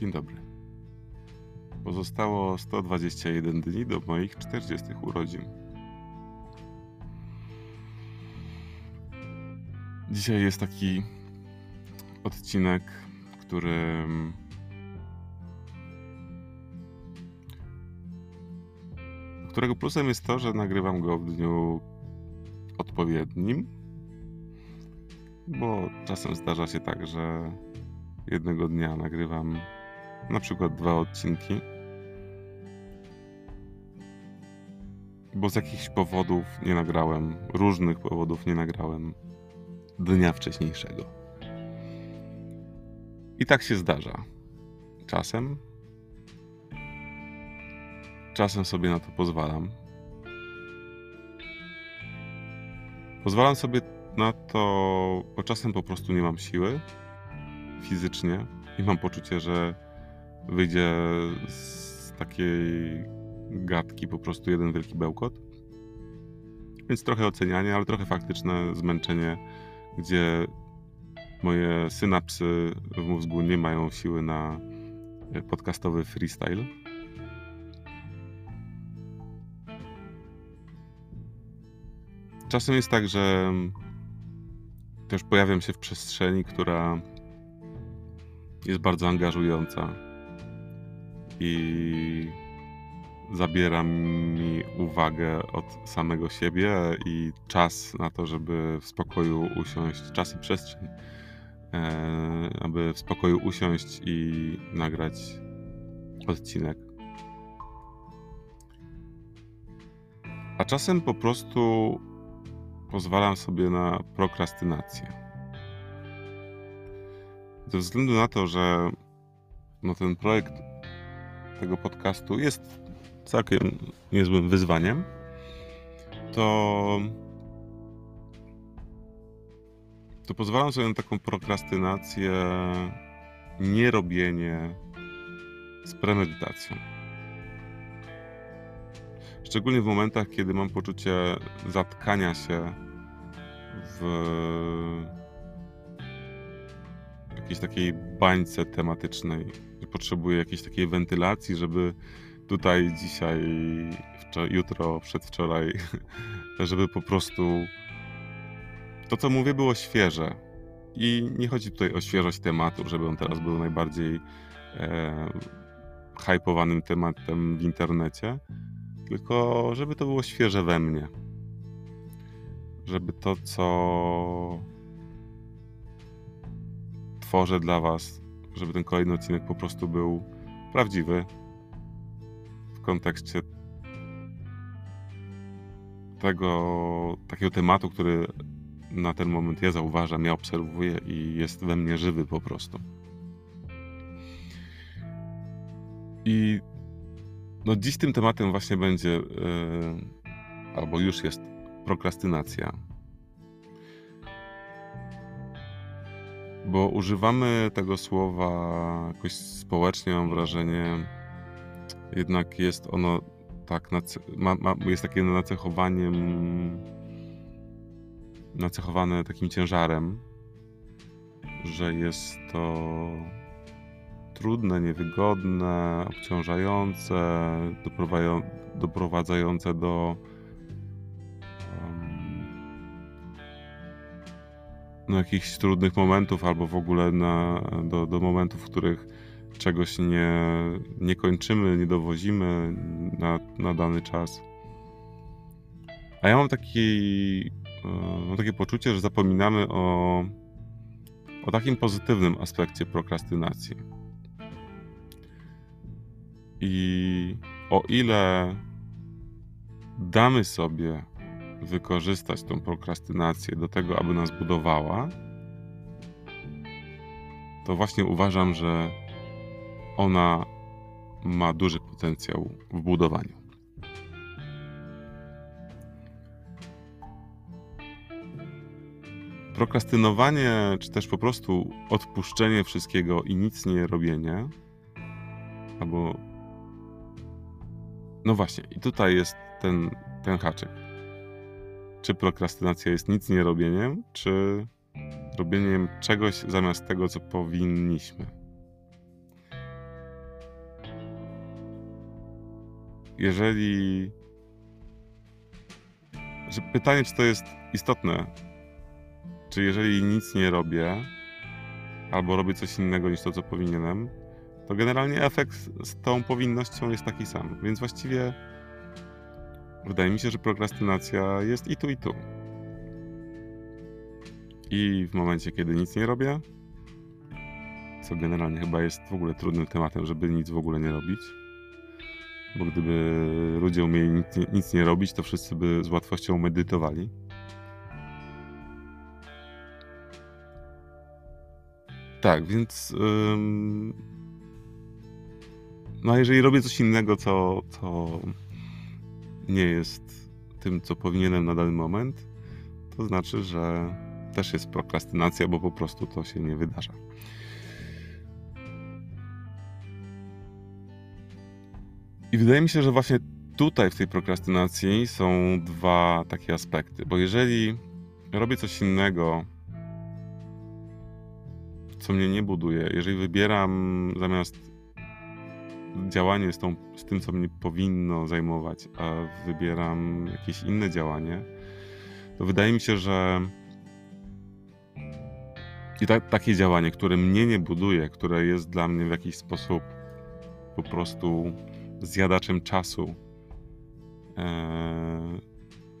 Dzień dobry. Pozostało 121 dni do moich 40 urodzin. Dzisiaj jest taki odcinek, który którego plusem jest to, że nagrywam go w dniu odpowiednim, bo czasem zdarza się tak, że jednego dnia nagrywam na przykład dwa odcinki, bo z jakichś powodów nie nagrałem, różnych powodów nie nagrałem dnia wcześniejszego. I tak się zdarza. Czasem. Czasem sobie na to pozwalam. Pozwalam sobie na to, bo czasem po prostu nie mam siły fizycznie i mam poczucie, że wyjdzie z takiej gadki po prostu jeden wielki bełkot. Więc trochę ocenianie, ale trochę faktyczne zmęczenie, gdzie moje synapsy w mózgu nie mają siły na podcastowy freestyle. Czasem jest tak, że też pojawiam się w przestrzeni, która jest bardzo angażująca i zabiera mi uwagę od samego siebie i czas na to, żeby w spokoju usiąść, czas i przestrzeń, e, aby w spokoju usiąść i nagrać odcinek. A czasem po prostu pozwalam sobie na prokrastynację. Ze względu na to, że no ten projekt tego podcastu jest całkiem niezłym wyzwaniem, to, to pozwalam sobie na taką prokrastynację, nierobienie z premedytacją. Szczególnie w momentach, kiedy mam poczucie zatkania się w jakiejś takiej bańce tematycznej i potrzebuję jakiejś takiej wentylacji, żeby tutaj dzisiaj, jutro, przedwczoraj, żeby po prostu to, co mówię, było świeże. I nie chodzi tutaj o świeżość tematu, żeby on teraz był najbardziej e, hypowanym tematem w internecie, tylko żeby to było świeże we mnie. Żeby to, co tworzę dla Was, żeby ten kolejny odcinek po prostu był prawdziwy w kontekście tego takiego tematu, który na ten moment ja zauważam, ja obserwuję i jest we mnie żywy po prostu. I no dziś tym tematem właśnie będzie, yy, albo już jest prokrastynacja. Bo używamy tego słowa jakoś społecznie, mam wrażenie, jednak jest ono tak, ma, ma, jest takie nacechowaniem, nacechowane takim ciężarem, że jest to trudne, niewygodne, obciążające, doprowadzające do no, jakichś trudnych momentów, albo w ogóle na, do, do momentów, w których czegoś nie, nie kończymy, nie dowozimy na, na dany czas. A ja mam, taki, e, mam takie poczucie, że zapominamy o, o takim pozytywnym aspekcie prokrastynacji. I o ile damy sobie wykorzystać tą prokrastynację do tego, aby nas budowała, to właśnie uważam, że ona ma duży potencjał w budowaniu. Prokrastynowanie, czy też po prostu odpuszczenie wszystkiego i nic nie robienie, albo. No właśnie, i tutaj jest ten, ten haczyk czy prokrastynacja jest nic nie robieniem, czy robieniem czegoś zamiast tego, co powinniśmy. Jeżeli. Pytanie, czy to jest istotne, czy jeżeli nic nie robię, albo robię coś innego niż to, co powinienem, to generalnie efekt z tą powinnością jest taki sam. Więc właściwie wydaje mi się, że prokrastynacja jest i tu, i tu. I w momencie, kiedy nic nie robię, co generalnie chyba jest w ogóle trudnym tematem, żeby nic w ogóle nie robić. Bo gdyby ludzie umieli nic, nic nie robić, to wszyscy by z łatwością medytowali. Tak, więc. Ym... No, a jeżeli robię coś innego, co, co nie jest tym, co powinienem na dany moment, to znaczy, że też jest prokrastynacja, bo po prostu to się nie wydarza. I wydaje mi się, że właśnie tutaj w tej prokrastynacji są dwa takie aspekty, bo jeżeli robię coś innego, co mnie nie buduje, jeżeli wybieram zamiast działanie z, tą, z tym, co mnie powinno zajmować, a wybieram jakieś inne działanie, to wydaje mi się, że i ta, takie działanie, które mnie nie buduje, które jest dla mnie w jakiś sposób po prostu zjadaczem czasu, e,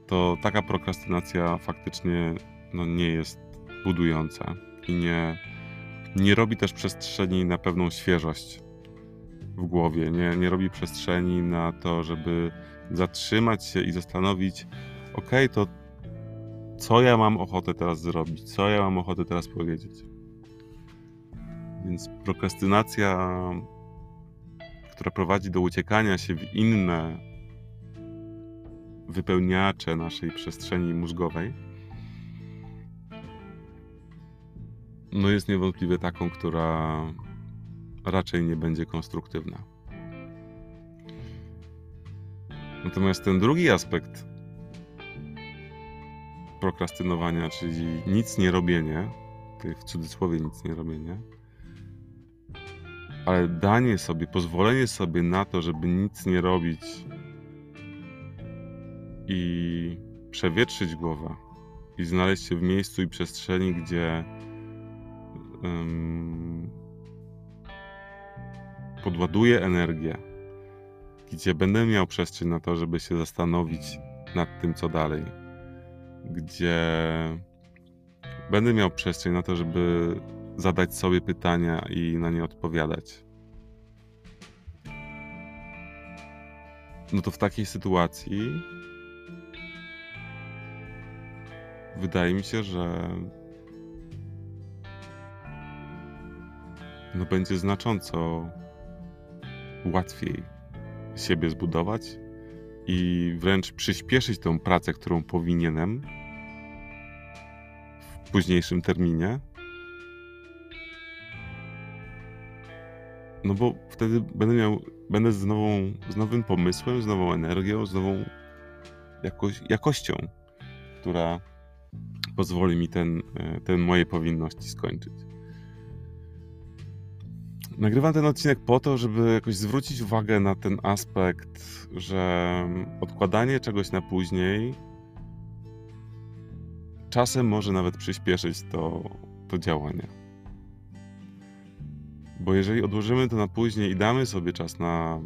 to taka prokrastynacja faktycznie no, nie jest budująca i nie, nie robi też przestrzeni na pewną świeżość w głowie, nie, nie robi przestrzeni na to, żeby zatrzymać się i zastanowić, ok, to co ja mam ochotę teraz zrobić, co ja mam ochotę teraz powiedzieć. Więc prokrastynacja która prowadzi do uciekania się w inne wypełniacze naszej przestrzeni mózgowej, no jest niewątpliwie taką, która raczej nie będzie konstruktywna. Natomiast ten drugi aspekt prokrastynowania, czyli nic nie robienie, w cudzysłowie nic nie robienie, ale danie sobie, pozwolenie sobie na to, żeby nic nie robić i przewietrzyć głowę i znaleźć się w miejscu i przestrzeni, gdzie podładuję energię, gdzie będę miał przestrzeń na to, żeby się zastanowić nad tym, co dalej, gdzie będę miał przestrzeń na to, żeby zadać sobie pytania i na nie odpowiadać. No to w takiej sytuacji wydaje mi się, że no będzie znacząco łatwiej siebie zbudować i wręcz przyspieszyć tą pracę, którą powinienem w późniejszym terminie, No bo wtedy będę miał, będę z, nową, z nowym pomysłem, z nową energią, z nową jakoś, jakością, która pozwoli mi ten, e, ten moje powinności skończyć. Nagrywam ten odcinek po to, żeby jakoś zwrócić uwagę na ten aspekt, że odkładanie czegoś na później czasem może nawet przyspieszyć to, to działanie. Bo jeżeli odłożymy to na później i damy sobie czas na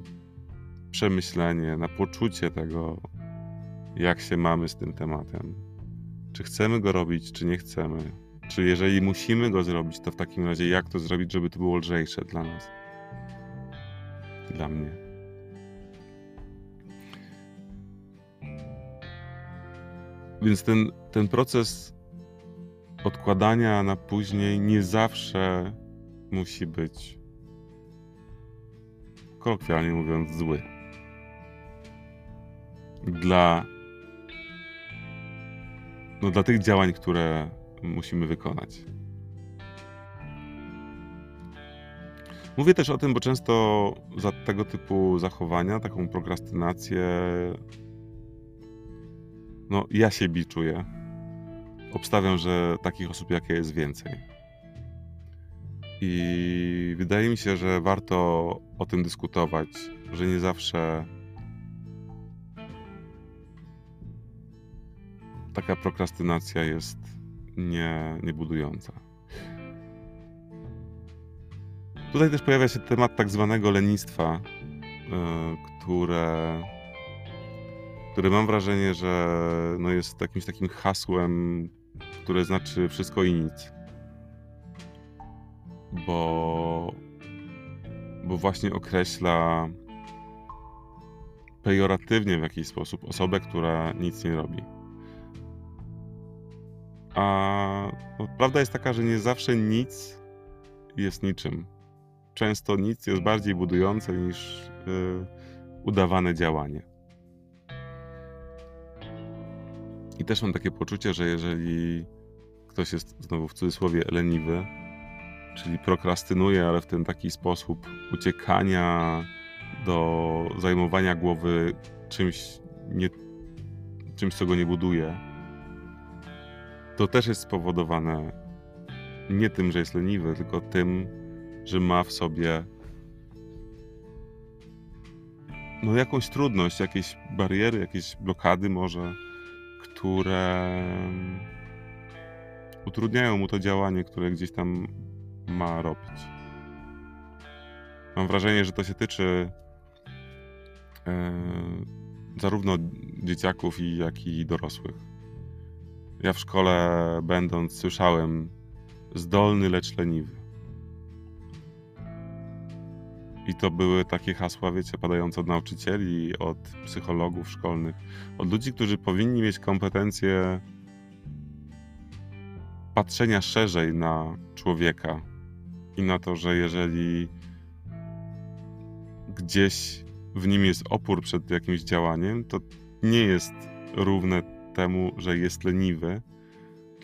przemyślenie, na poczucie tego, jak się mamy z tym tematem, czy chcemy go robić, czy nie chcemy, czy jeżeli musimy go zrobić, to w takim razie jak to zrobić, żeby to było lżejsze dla nas, dla mnie. Więc ten, ten proces odkładania na później nie zawsze musi być, kolokwialnie mówiąc, zły. Dla, no, dla tych działań, które musimy wykonać. Mówię też o tym, bo często za tego typu zachowania, taką prokrastynację, no ja się biczuję. Obstawiam, że takich osób jak ja jest więcej. I wydaje mi się, że warto o tym dyskutować, że nie zawsze taka prokrastynacja jest nie, niebudująca. Tutaj też pojawia się temat tak zwanego lenistwa, które, które mam wrażenie, że no jest jakimś takim hasłem, które znaczy wszystko i nic. Bo, bo właśnie określa pejoratywnie w jakiś sposób osobę, która nic nie robi. A no, prawda jest taka, że nie zawsze nic jest niczym. Często nic jest bardziej budujące niż yy, udawane działanie. I też mam takie poczucie, że jeżeli ktoś jest znowu w cudzysłowie leniwy, czyli prokrastynuje, ale w ten taki sposób uciekania do zajmowania głowy czymś, nie, czymś co go nie buduje, to też jest spowodowane nie tym, że jest leniwy, tylko tym, że ma w sobie no jakąś trudność, jakieś bariery, jakieś blokady może, które utrudniają mu to działanie, które gdzieś tam ma robić. Mam wrażenie, że to się tyczy e, zarówno dzieciaków, jak i dorosłych. Ja w szkole, będąc, słyszałem zdolny, lecz leniwy. I to były takie hasła, wiecie, padające od nauczycieli, od psychologów szkolnych, od ludzi, którzy powinni mieć kompetencje patrzenia szerzej na człowieka i na to, że jeżeli gdzieś w nim jest opór przed jakimś działaniem, to nie jest równe temu, że jest leniwy,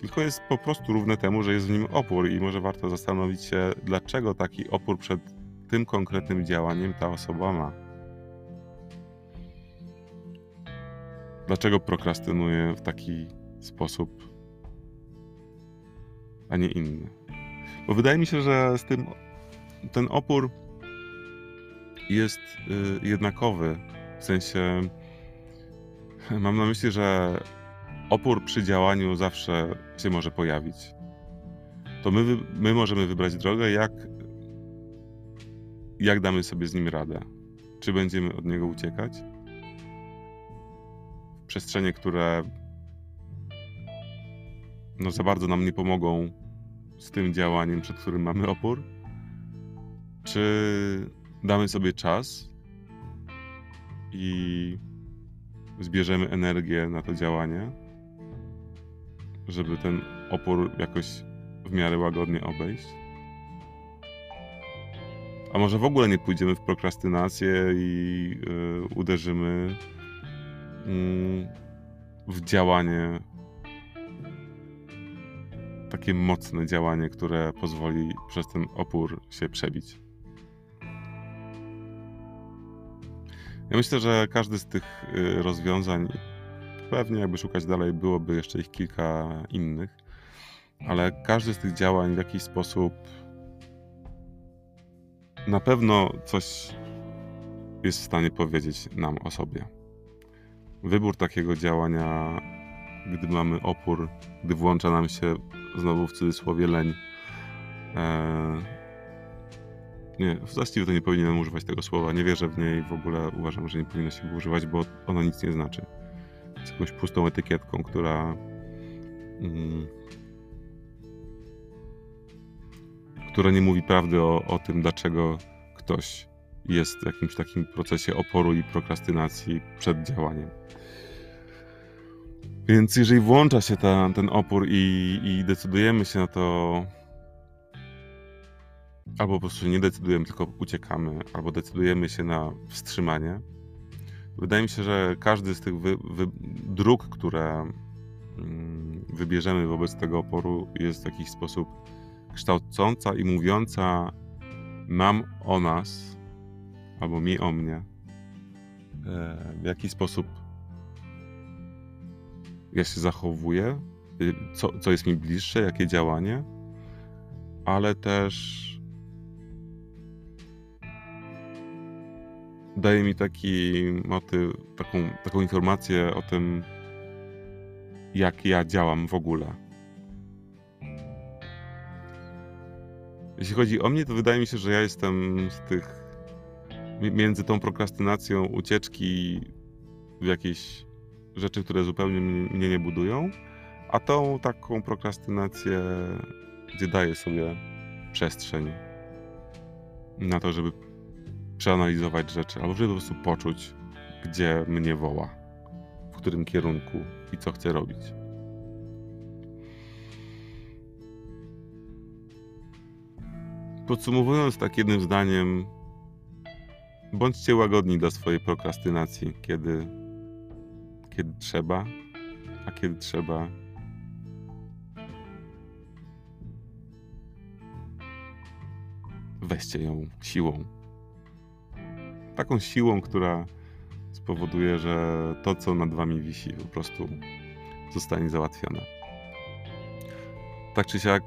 tylko jest po prostu równe temu, że jest w nim opór i może warto zastanowić się, dlaczego taki opór przed tym konkretnym działaniem ta osoba ma. Dlaczego prokrastynuje w taki sposób, a nie inny? Bo wydaje mi się, że z tym ten opór jest y, jednakowy. W sensie mam na myśli, że opór przy działaniu zawsze się może pojawić. To my, my możemy wybrać drogę, jak, jak damy sobie z nim radę. Czy będziemy od niego uciekać? W przestrzenie, które no za bardzo nam nie pomogą z tym działaniem, przed którym mamy opór? Czy damy sobie czas i zbierzemy energię na to działanie, żeby ten opór jakoś w miarę łagodnie obejść? A może w ogóle nie pójdziemy w prokrastynację i yy, uderzymy yy, w działanie, takie mocne działanie, które pozwoli przez ten opór się przebić. Ja myślę, że każdy z tych y, rozwiązań, pewnie jakby szukać dalej, byłoby jeszcze ich kilka innych, ale każdy z tych działań w jakiś sposób na pewno coś jest w stanie powiedzieć nam o sobie. Wybór takiego działania, gdy mamy opór, gdy włącza nam się znowu w cudzysłowie leń, e, nie, właściwie to nie powinienem używać tego słowa. Nie wierzę w niej, w ogóle uważam, że nie powinno się go używać, bo ono nic nie znaczy. Jest jakąś pustą etykietką, która. Mm, która nie mówi prawdy o, o tym, dlaczego ktoś jest w jakimś takim procesie oporu i prokrastynacji przed działaniem. Więc jeżeli włącza się ta, ten opór i, i decydujemy się na to albo po prostu nie decydujemy, tylko uciekamy, albo decydujemy się na wstrzymanie. Wydaje mi się, że każdy z tych wy, wy, dróg, które mm, wybierzemy wobec tego oporu, jest w jakiś sposób kształcąca i mówiąca nam o nas, albo mi o mnie, e, w jaki sposób ja się zachowuję, y, co, co jest mi bliższe, jakie działanie, ale też daje mi taki motyw, taką, taką informację o tym, jak ja działam w ogóle. Jeśli chodzi o mnie, to wydaje mi się, że ja jestem z tych mi- między tą prokrastynacją ucieczki w jakieś rzeczy, które zupełnie mnie nie budują, a tą taką prokrastynację, gdzie daję sobie przestrzeń na to, żeby przeanalizować rzeczy, albo żeby po prostu poczuć, gdzie mnie woła, w którym kierunku i co chcę robić. Podsumowując tak jednym zdaniem, bądźcie łagodni dla swojej prokrastynacji, kiedy, kiedy trzeba, a kiedy trzeba, weźcie ją siłą. Taką siłą, która spowoduje, że to, co nad wami wisi, po prostu zostanie załatwione. Tak czy siak,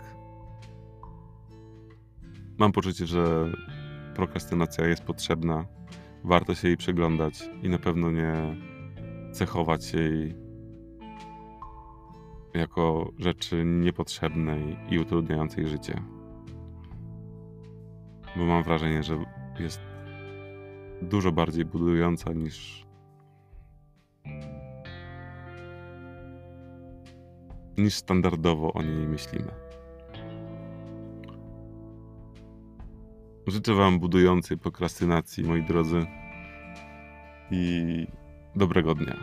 mam poczucie, że prokrastynacja jest potrzebna. Warto się jej przyglądać i na pewno nie cechować jej jako rzeczy niepotrzebnej i utrudniającej życie. Bo mam wrażenie, że jest dużo bardziej budująca niż niż standardowo o niej myślimy. Życzę Wam budującej prokrastynacji, moi drodzy, i dobrego dnia.